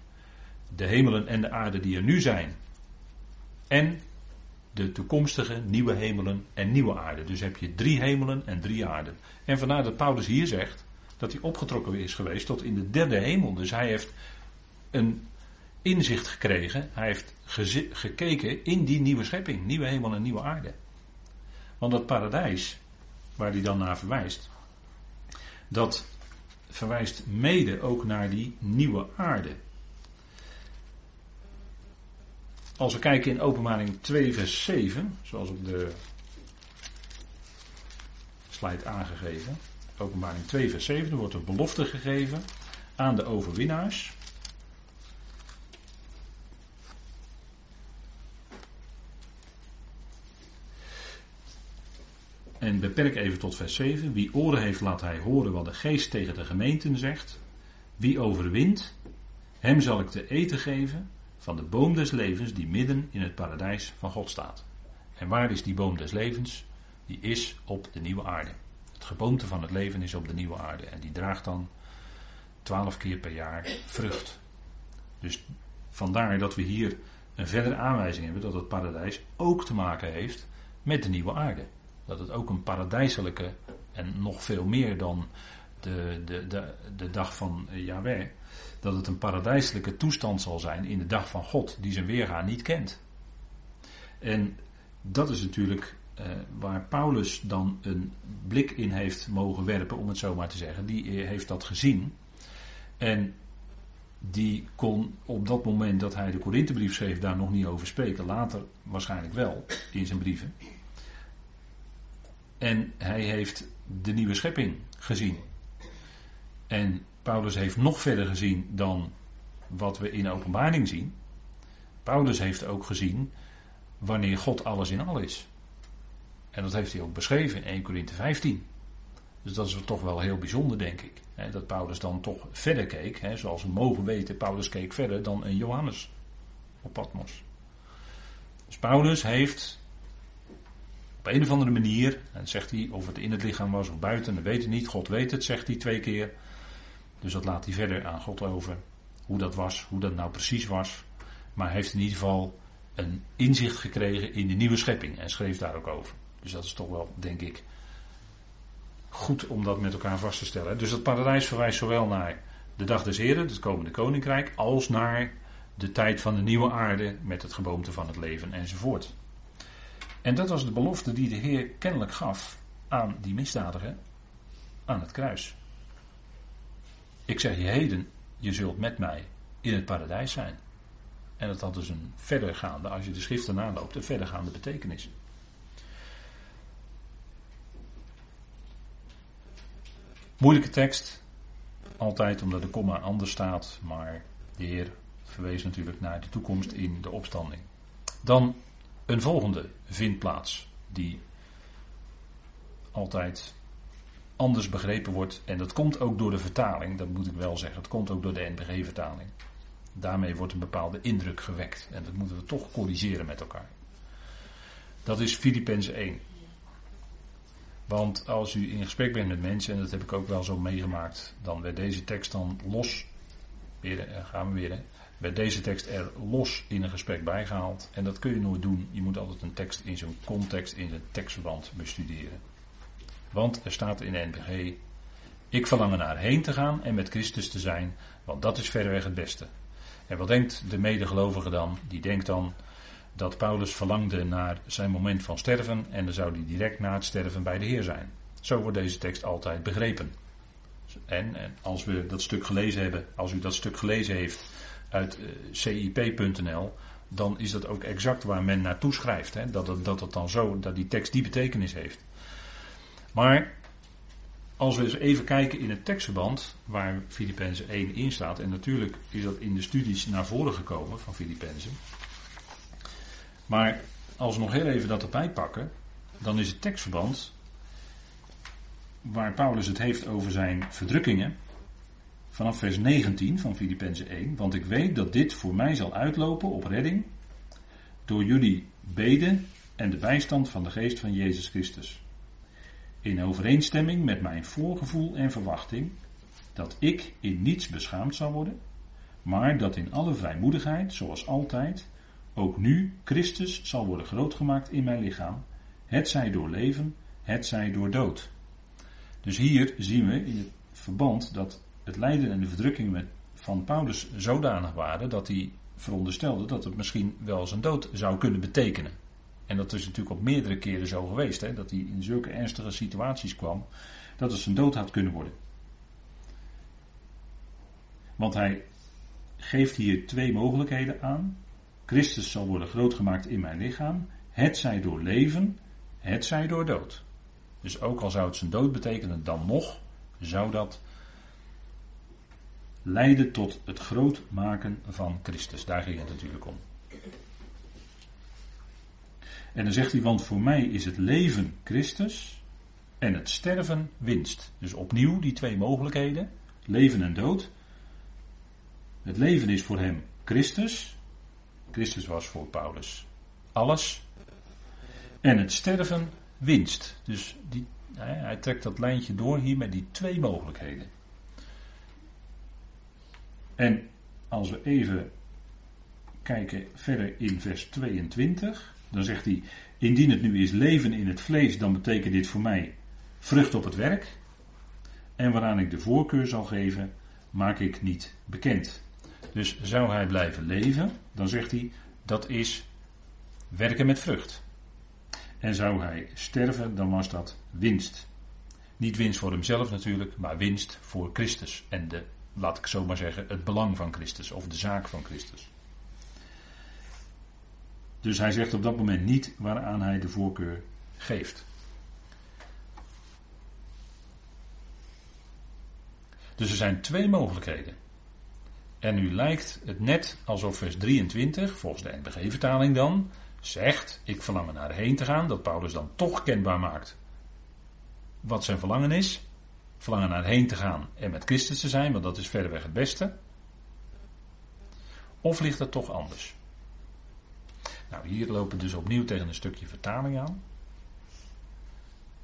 De hemelen en de aarde die er nu zijn. En de toekomstige nieuwe hemelen en nieuwe aarde. Dus heb je drie hemelen en drie aarden. En vandaar dat Paulus hier zegt dat hij opgetrokken is geweest tot in de derde hemel. Dus hij heeft een inzicht gekregen. Hij heeft gekeken in die nieuwe schepping, nieuwe hemel en nieuwe aarde. Want dat paradijs, waar hij dan naar verwijst, dat verwijst mede ook naar die nieuwe aarde. Als we kijken in Openbaring 2, vers 7, zoals op de slide aangegeven. Openbaring 2, vers 7, er wordt een belofte gegeven aan de overwinnaars. En beperk even tot vers 7. Wie oren heeft, laat hij horen wat de geest tegen de gemeenten zegt. Wie overwint, hem zal ik te eten geven van de boom des levens die midden in het paradijs van God staat. En waar is die boom des levens? Die is op de nieuwe aarde. Het geboomte van het leven is op de nieuwe aarde. En die draagt dan twaalf keer per jaar vrucht. Dus vandaar dat we hier een verdere aanwijzing hebben dat het paradijs ook te maken heeft met de nieuwe aarde dat het ook een paradijselijke en nog veel meer dan de, de, de, de dag van Yahweh, dat het een paradijselijke toestand zal zijn in de dag van God, die zijn weerga niet kent. En dat is natuurlijk eh, waar Paulus dan een blik in heeft mogen werpen, om het zo maar te zeggen. Die heeft dat gezien. En die kon op dat moment dat hij de Korinthebrief schreef daar nog niet over spreken. Later waarschijnlijk wel in zijn brieven. En hij heeft de nieuwe schepping gezien. En Paulus heeft nog verder gezien dan wat we in openbaring zien. Paulus heeft ook gezien wanneer God alles in al is. En dat heeft hij ook beschreven in 1 Corinthe 15. Dus dat is toch wel heel bijzonder, denk ik. Hè, dat Paulus dan toch verder keek. Hè, zoals we mogen weten, Paulus keek verder dan een Johannes op Patmos. Dus Paulus heeft op een of andere manier, zegt hij of het in het lichaam was of buiten, dat weet hij niet. God weet het, zegt hij twee keer. Dus dat laat hij verder aan God over. Hoe dat was, hoe dat nou precies was. Maar hij heeft in ieder geval een inzicht gekregen in de nieuwe schepping en schreef daar ook over. Dus dat is toch wel, denk ik, goed om dat met elkaar vast te stellen. Dus dat paradijs verwijst zowel naar de dag des Heren, het komende koninkrijk, als naar de tijd van de nieuwe aarde met het geboomte van het leven enzovoort. En dat was de belofte die de Heer kennelijk gaf aan die misdadiger aan het kruis. Ik zeg je heden, je zult met mij in het paradijs zijn. En dat had dus een verdergaande, als je de schriften naloopt, een verdergaande betekenis. Moeilijke tekst, altijd omdat de komma anders staat, maar de Heer verwees natuurlijk naar de toekomst in de opstanding. Dan een volgende vindplaats, die altijd anders begrepen wordt. En dat komt ook door de vertaling, dat moet ik wel zeggen. Het komt ook door de NBG-vertaling. Daarmee wordt een bepaalde indruk gewekt. En dat moeten we toch corrigeren met elkaar. Dat is Filippenzen 1. Want als u in gesprek bent met mensen, en dat heb ik ook wel zo meegemaakt, dan werd deze tekst dan los. Weer, eh, gaan we weer. Werd deze tekst er los in een gesprek bijgehaald. En dat kun je nooit doen. Je moet altijd een tekst in zijn context, in zijn tekstverband bestuderen. Want er staat in de NBG: Ik verlang er naar heen te gaan en met Christus te zijn, want dat is verreweg het beste. En wat denkt de medegelovige dan? Die denkt dan dat Paulus verlangde naar zijn moment van sterven en dan zou hij direct na het sterven bij de Heer zijn. Zo wordt deze tekst altijd begrepen. En, en als we dat stuk gelezen hebben, als u dat stuk gelezen heeft uit eh, cip.nl, dan is dat ook exact waar men naartoe schrijft. Hè? Dat, het, dat het dan zo, dat die tekst die betekenis heeft. Maar als we eens even kijken in het tekstverband waar Filippenzen 1 in staat, en natuurlijk is dat in de studies naar voren gekomen van Filippenzen. Maar als we nog heel even dat erbij pakken, dan is het tekstverband waar Paulus het heeft over zijn verdrukkingen, vanaf vers 19 van Filippenzen 1, want ik weet dat dit voor mij zal uitlopen op redding door jullie beden en de bijstand van de geest van Jezus Christus in overeenstemming met mijn voorgevoel en verwachting, dat ik in niets beschaamd zal worden, maar dat in alle vrijmoedigheid, zoals altijd, ook nu Christus zal worden grootgemaakt in mijn lichaam, het zij door leven, het zij door dood. Dus hier zien we in het verband dat het lijden en de verdrukking met, van Paulus zodanig waren dat hij veronderstelde dat het misschien wel zijn dood zou kunnen betekenen. En dat is natuurlijk op meerdere keren zo geweest, hè, dat hij in zulke ernstige situaties kwam, dat het zijn dood had kunnen worden. Want hij geeft hier twee mogelijkheden aan. Christus zal worden grootgemaakt in mijn lichaam, het zij door leven, het zij door dood. Dus ook al zou het zijn dood betekenen, dan nog zou dat leiden tot het groot maken van Christus. Daar ging het natuurlijk om. En dan zegt hij, want voor mij is het leven Christus en het sterven winst. Dus opnieuw die twee mogelijkheden, leven en dood. Het leven is voor hem Christus. Christus was voor Paulus alles. En het sterven winst. Dus die, hij trekt dat lijntje door hier met die twee mogelijkheden. En als we even kijken verder in vers 22. Dan zegt hij, indien het nu is leven in het vlees, dan betekent dit voor mij vrucht op het werk. En waaraan ik de voorkeur zal geven, maak ik niet bekend. Dus zou hij blijven leven, dan zegt hij, dat is werken met vrucht. En zou hij sterven, dan was dat winst. Niet winst voor hemzelf natuurlijk, maar winst voor Christus. En de, laat ik zo maar zeggen, het belang van Christus of de zaak van Christus. Dus hij zegt op dat moment niet waaraan hij de voorkeur geeft. Dus er zijn twee mogelijkheden. En nu lijkt het net alsof vers 23, volgens de NBG-vertaling dan, zegt: Ik verlang er naar heen te gaan. Dat Paulus dan toch kenbaar maakt wat zijn verlangen is. Verlangen naar heen te gaan en met Christus te zijn, want dat is verreweg het beste. Of ligt dat toch anders? Nou, hier lopen we dus opnieuw tegen een stukje vertaling aan.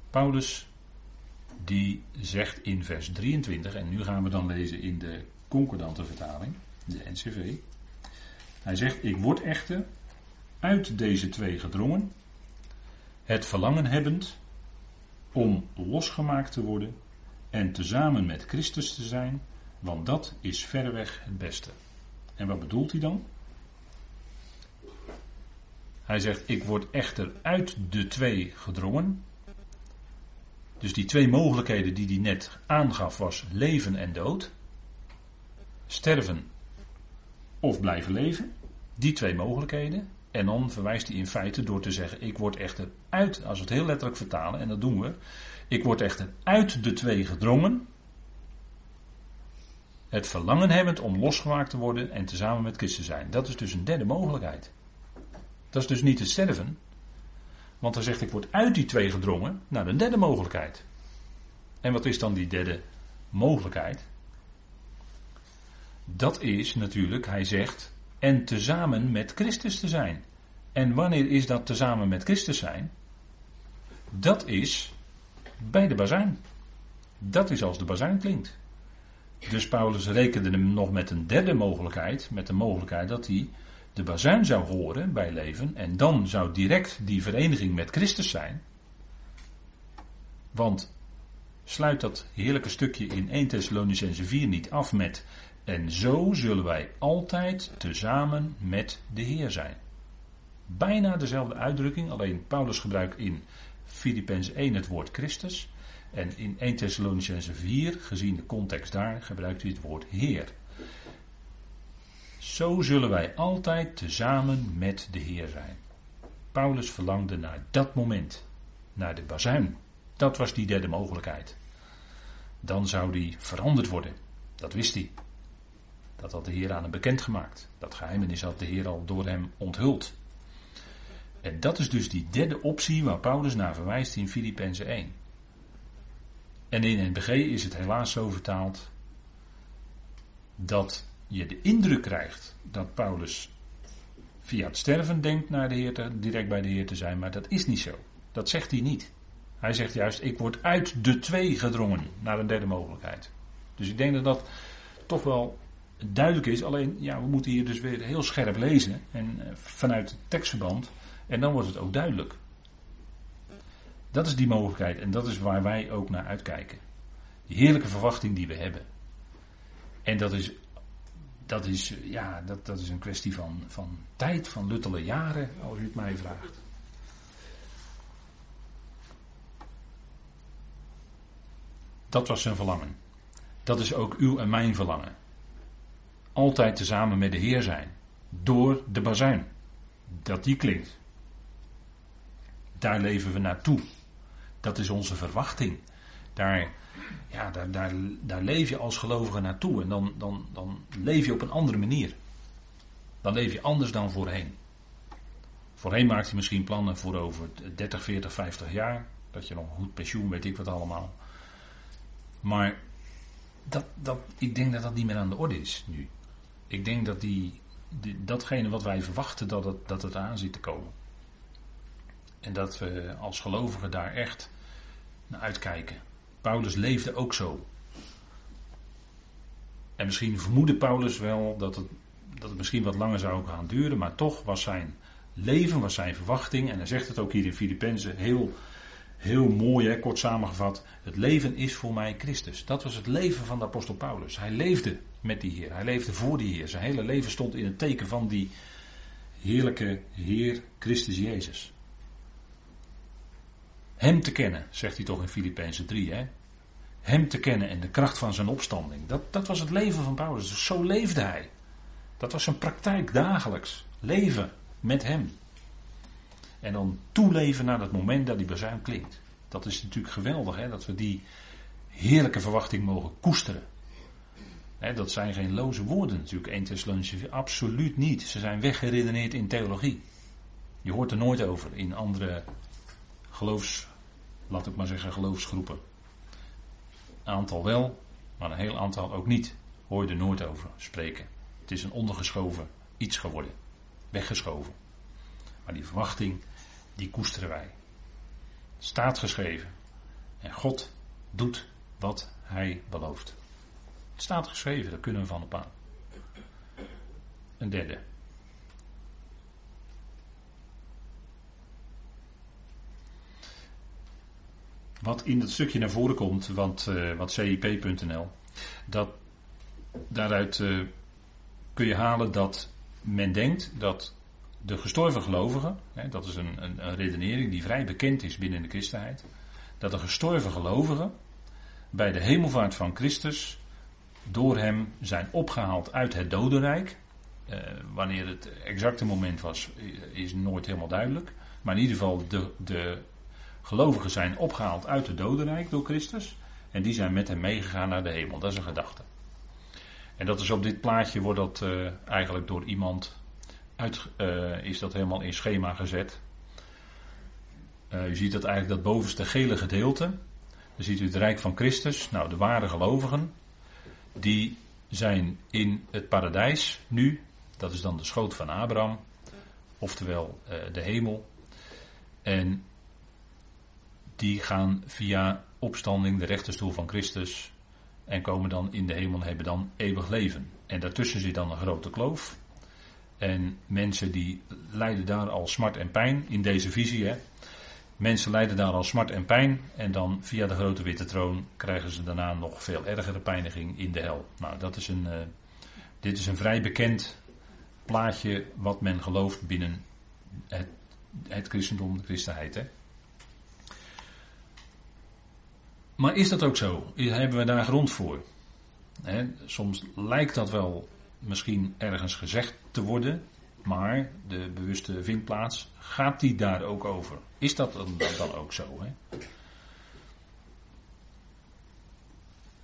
Paulus die zegt in vers 23, en nu gaan we dan lezen in de concordante vertaling, de NCV. Hij zegt, ik word echter uit deze twee gedrongen, het verlangen hebbend om losgemaakt te worden en tezamen met Christus te zijn, want dat is verreweg het beste. En wat bedoelt hij dan? Hij zegt, ik word echter uit de twee gedrongen. Dus die twee mogelijkheden die hij net aangaf was leven en dood. Sterven of blijven leven. Die twee mogelijkheden. En dan verwijst hij in feite door te zeggen: Ik word echter uit, als we het heel letterlijk vertalen, en dat doen we. Ik word echter uit de twee gedrongen. Het verlangen hebbend om losgemaakt te worden en tezamen met Christus zijn. Dat is dus een derde mogelijkheid. Dat is dus niet het sterven. Want hij zegt: Ik word uit die twee gedrongen naar de derde mogelijkheid. En wat is dan die derde mogelijkheid? Dat is natuurlijk, hij zegt, en tezamen met Christus te zijn. En wanneer is dat tezamen met Christus zijn? Dat is bij de bazuin. Dat is als de bazuin klinkt. Dus Paulus rekende hem nog met een derde mogelijkheid, met de mogelijkheid dat hij de bazuin zou horen bij leven en dan zou direct die vereniging met Christus zijn. Want sluit dat heerlijke stukje in 1 Thessalonicense 4 niet af met en zo zullen wij altijd tezamen met de Heer zijn. Bijna dezelfde uitdrukking, alleen Paulus gebruikt in Filippenzen 1 het woord Christus. En in 1 Thessalonicense 4, gezien de context daar, gebruikt hij het woord Heer. Zo zullen wij altijd tezamen met de Heer zijn. Paulus verlangde naar dat moment, naar de bazuin. Dat was die derde mogelijkheid. Dan zou die veranderd worden. Dat wist hij. Dat had de Heer aan hem bekendgemaakt. Dat geheimenis had de Heer al door hem onthuld. En dat is dus die derde optie waar Paulus naar verwijst in Filippenzen 1. En in NBG is het helaas zo vertaald dat je de indruk krijgt dat Paulus via het sterven denkt naar de Heer te, direct bij de Heer te zijn, maar dat is niet zo. Dat zegt hij niet. Hij zegt juist, ik word uit de twee gedrongen naar een derde mogelijkheid. Dus ik denk dat dat toch wel duidelijk is. Alleen, ja, we moeten hier dus weer heel scherp lezen. En eh, vanuit het tekstverband. En dan wordt het ook duidelijk. Dat is die mogelijkheid. En dat is waar wij ook naar uitkijken. Die heerlijke verwachting die we hebben. En dat is, dat is, ja, dat, dat is een kwestie van, van tijd, van luttele jaren, als u het mij vraagt. Dat was zijn verlangen. Dat is ook uw en mijn verlangen altijd tezamen met de Heer zijn. Door de bazuin. Dat die klinkt. Daar leven we naartoe. Dat is onze verwachting. Daar, ja, daar, daar, daar leef je als gelovige naartoe. En dan, dan, dan leef je op een andere manier. Dan leef je anders dan voorheen. Voorheen maakte je misschien plannen voor over 30, 40, 50 jaar. Dat je nog goed pensioen, weet ik wat allemaal. Maar dat, dat, ik denk dat dat niet meer aan de orde is nu ik denk dat die, datgene wat wij verwachten, dat het, dat het aan zit te komen. En dat we als gelovigen daar echt naar uitkijken. Paulus leefde ook zo. En misschien vermoedde Paulus wel dat het, dat het misschien wat langer zou gaan duren, maar toch was zijn leven, was zijn verwachting, en hij zegt het ook hier in Filippenzen heel, heel mooi, hè, kort samengevat. Het leven is voor mij Christus. Dat was het leven van de apostel Paulus. Hij leefde met die Heer. Hij leefde voor die Heer. Zijn hele leven stond in het teken van die heerlijke Heer Christus Jezus. Hem te kennen, zegt hij toch in Filippenzen 3. Hè? Hem te kennen en de kracht van zijn opstanding. Dat, dat was het leven van Paulus. Dus zo leefde hij. Dat was zijn praktijk dagelijks. Leven met hem. En dan toeleven naar dat moment dat die bazuin klinkt. Dat is natuurlijk geweldig, hè? dat we die heerlijke verwachting mogen koesteren dat zijn geen loze woorden natuurlijk, 1 Thessalonians absoluut niet. Ze zijn weggeredeneerd in theologie. Je hoort er nooit over in andere geloofs, laat ik maar zeggen, geloofsgroepen. Een aantal wel, maar een heel aantal ook niet. Hoor je er nooit over spreken. Het is een ondergeschoven iets geworden. Weggeschoven. Maar die verwachting, die koesteren wij. Staat geschreven. En God doet wat hij belooft. Het staat geschreven, daar kunnen we van op aan. Een derde. Wat in dat stukje naar voren komt, want, uh, wat CIP.nl, dat daaruit uh, kun je halen dat men denkt dat de gestorven gelovigen, hè, dat is een, een, een, redenering die vrij bekend is binnen de christenheid, dat de gestorven gelovigen bij de hemelvaart van Christus door hem zijn opgehaald uit het dodenrijk. Uh, wanneer het exacte moment was, is nooit helemaal duidelijk. Maar in ieder geval, de, de gelovigen zijn opgehaald uit het dodenrijk door Christus. En die zijn met hem meegegaan naar de hemel. Dat is een gedachte. En dat is op dit plaatje wordt dat uh, eigenlijk door iemand uit, uh, is dat helemaal in schema gezet. Uh, u ziet dat eigenlijk dat bovenste gele gedeelte. Dan ziet u het Rijk van Christus. Nou, de ware gelovigen. Die zijn in het paradijs nu. Dat is dan de schoot van Abraham. Oftewel de hemel. En die gaan via opstanding de rechterstoel van Christus en komen dan in de hemel en hebben dan eeuwig leven. En daartussen zit dan een grote kloof. En mensen die lijden daar al smart en pijn in deze visie. Hè. Mensen lijden daar al smart en pijn. En dan via de grote witte troon krijgen ze daarna nog veel ergere pijniging in de hel. Nou, dat is een, uh, dit is een vrij bekend plaatje wat men gelooft binnen het, het christendom, de christenheid. Hè. Maar is dat ook zo? Hebben we daar grond voor? soms lijkt dat wel misschien ergens gezegd te worden, maar de bewuste vindplaats, gaat die daar ook over? Is dat dan, dan ook zo?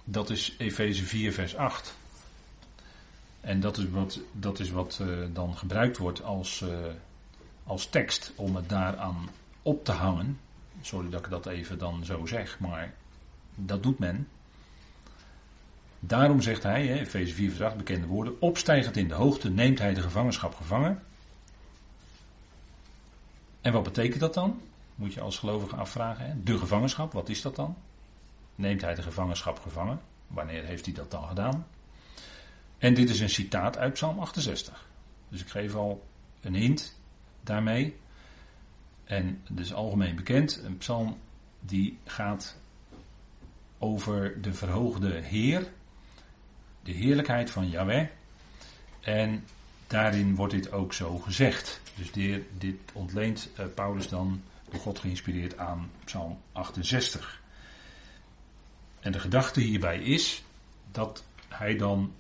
Dat is Efeze 4, vers 8. En dat is wat, dat is wat uh, dan gebruikt wordt als, uh, als tekst om het daaraan op te hangen. Sorry dat ik dat even dan zo zeg, maar dat doet men. Daarom zegt hij, Efeze 4 vers 8, bekende woorden, opstijgend in de hoogte neemt hij de gevangenschap gevangen. En wat betekent dat dan? Moet je als gelovige afvragen. Hè? De gevangenschap, wat is dat dan? Neemt hij de gevangenschap gevangen? Wanneer heeft hij dat dan gedaan? En dit is een citaat uit Psalm 68. Dus ik geef al een hint daarmee. En het is algemeen bekend, een psalm die gaat over de verhoogde Heer, de heerlijkheid van Yahweh. En daarin wordt dit ook zo gezegd. Dus dit, dit ontleent uh, Paulus dan door God geïnspireerd aan Psalm 68. En de gedachte hierbij is dat hij dan,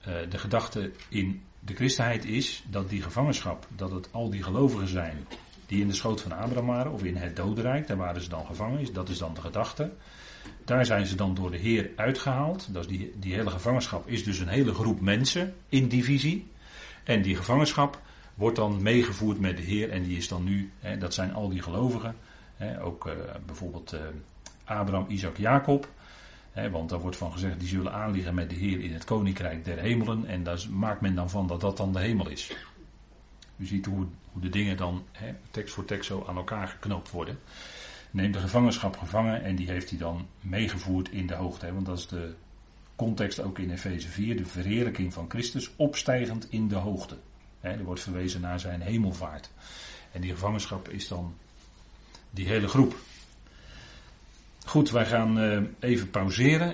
uh, de gedachte in de christenheid is dat die gevangenschap, dat het al die gelovigen zijn die in de schoot van Abraham waren, of in het dodenrijk, daar waren ze dan gevangen, dat is dan de gedachte. Daar zijn ze dan door de Heer uitgehaald. Dat is die, die hele gevangenschap is dus een hele groep mensen in divisie. En die gevangenschap wordt dan meegevoerd met de Heer. En die is dan nu, hè, dat zijn al die gelovigen. Hè, ook uh, bijvoorbeeld uh, Abraham, Isaac, Jacob. Hè, want daar wordt van gezegd, die zullen aanliggen met de Heer in het koninkrijk der hemelen. En daar maakt men dan van dat dat dan de hemel is. U ziet hoe, hoe de dingen dan tekst voor tekst zo aan elkaar geknoopt worden neemt de gevangenschap gevangen en die heeft hij dan meegevoerd in de hoogte. Want dat is de context ook in Efeze 4, de verheerlijking van Christus, opstijgend in de hoogte. er wordt verwezen naar zijn hemelvaart. En die gevangenschap is dan die hele groep. Goed, wij gaan uh, even pauzeren.